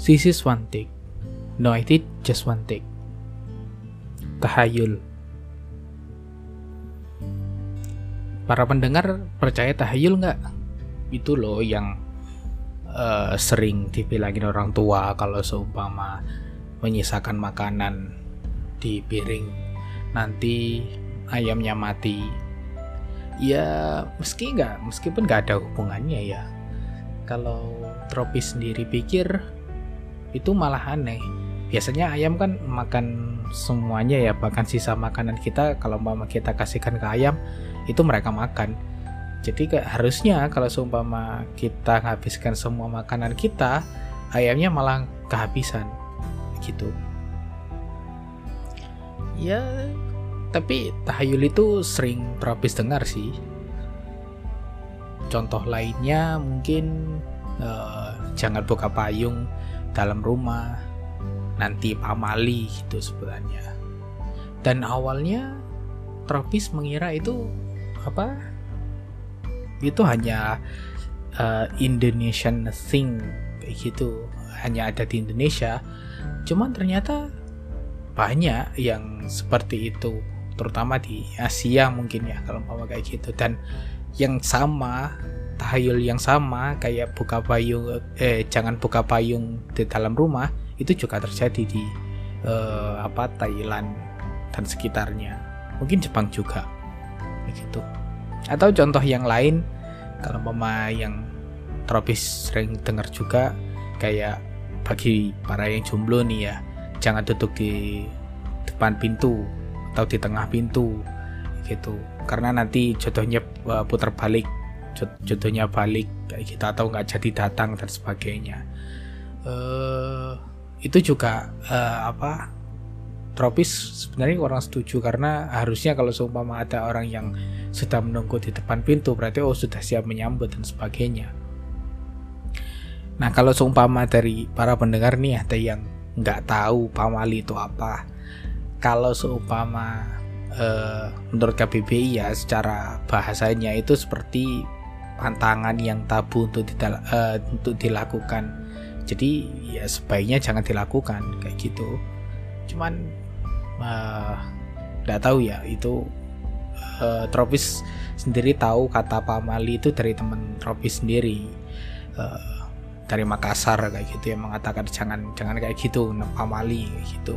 This is one take. No, I did just one take. Tahayul. Para pendengar percaya tahayul nggak? Itu loh yang uh, sering dibilangin orang tua kalau seumpama menyisakan makanan di piring nanti ayamnya mati ya meski nggak meskipun nggak ada hubungannya ya kalau tropis sendiri pikir itu malah aneh. Biasanya ayam kan makan semuanya ya bahkan sisa makanan kita kalau mama kita kasihkan ke ayam itu mereka makan. Jadi harusnya kalau seumpama kita menghabiskan semua makanan kita ayamnya malah kehabisan gitu. Ya tapi tahayul itu sering terapis dengar sih contoh lainnya mungkin uh, jangan buka payung dalam rumah nanti pamali gitu sebenarnya. Dan awalnya tropis mengira itu apa? Itu hanya uh, Indonesian thing kayak gitu. Hanya ada di Indonesia. Cuman ternyata banyak yang seperti itu terutama di Asia mungkin ya kalau mau kayak gitu. Dan yang sama tahayul yang sama kayak buka payung eh jangan buka payung di dalam rumah itu juga terjadi di eh, apa Thailand dan sekitarnya. Mungkin Jepang juga begitu atau contoh yang lain kalau mama yang tropis sering dengar juga kayak bagi para yang jomblo nih ya jangan duduk di depan pintu atau di tengah pintu gitu. Karena nanti jodohnya uh, putar balik jodohnya balik kayak gitu atau nggak jadi datang dan sebagainya. Uh, itu juga uh, apa tropis sebenarnya orang setuju. Karena harusnya kalau seumpama ada orang yang sudah menunggu di depan pintu berarti oh sudah siap menyambut dan sebagainya. Nah kalau seumpama dari para pendengar nih ada yang nggak tahu pamali itu apa. Kalau seumpama uh, menurut KBBI ya secara bahasanya itu seperti pantangan yang tabu untuk didal uh, untuk dilakukan. Jadi ya sebaiknya jangan dilakukan kayak gitu. Cuman nggak uh, tahu ya itu uh, Tropis sendiri tahu kata pamali itu dari teman Tropis sendiri. Uh, dari Makassar kayak gitu yang mengatakan jangan jangan kayak gitu pamali kayak gitu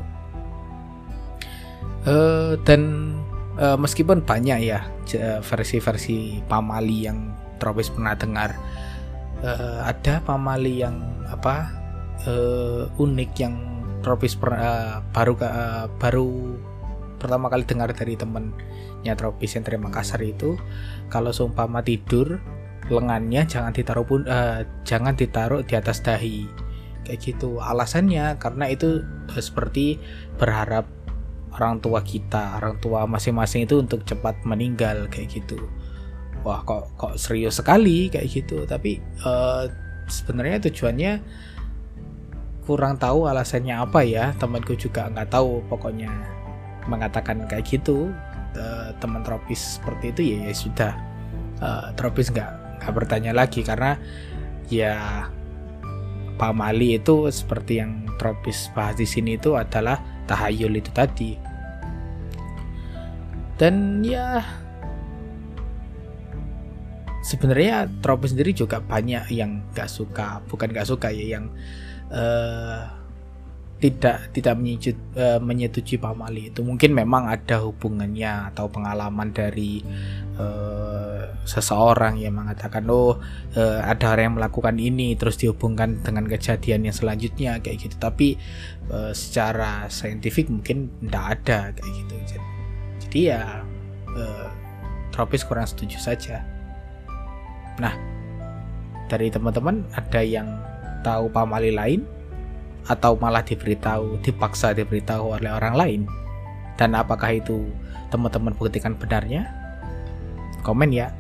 uh, dan uh, meskipun banyak ya versi-versi pamali yang Tropis pernah dengar uh, ada pamali yang apa uh, unik yang Tropis per, uh, baru uh, baru pertama kali dengar dari temennya Tropis yang terima kasar itu kalau seumpama tidur lengannya jangan ditaruh pun uh, jangan ditaruh di atas dahi. Kayak gitu. Alasannya karena itu uh, seperti berharap orang tua kita orang tua masing-masing itu untuk cepat meninggal kayak gitu. Wah kok kok serius sekali kayak gitu. Tapi uh, sebenarnya tujuannya kurang tahu alasannya apa ya. Temanku juga nggak tahu pokoknya mengatakan kayak gitu. Uh, teman tropis seperti itu ya, ya sudah. Uh, tropis nggak nggak bertanya lagi karena ya pamali itu seperti yang tropis bahas di sini itu adalah tahayul itu tadi. Dan ya sebenarnya tropis sendiri juga banyak yang gak suka bukan gak suka ya yang uh, tidak tidak menyetujui, uh, menyetujui pamali itu mungkin memang ada hubungannya atau pengalaman dari uh, seseorang yang mengatakan oh uh, ada orang yang melakukan ini terus dihubungkan dengan kejadian yang selanjutnya kayak gitu. Tapi uh, secara saintifik mungkin tidak ada kayak gitu. Jadi ya uh, tropis kurang setuju saja. Nah dari teman-teman ada yang tahu pamali lain atau malah diberitahu, dipaksa diberitahu oleh orang lain? Dan apakah itu teman-teman buktikan benarnya? Komen ya.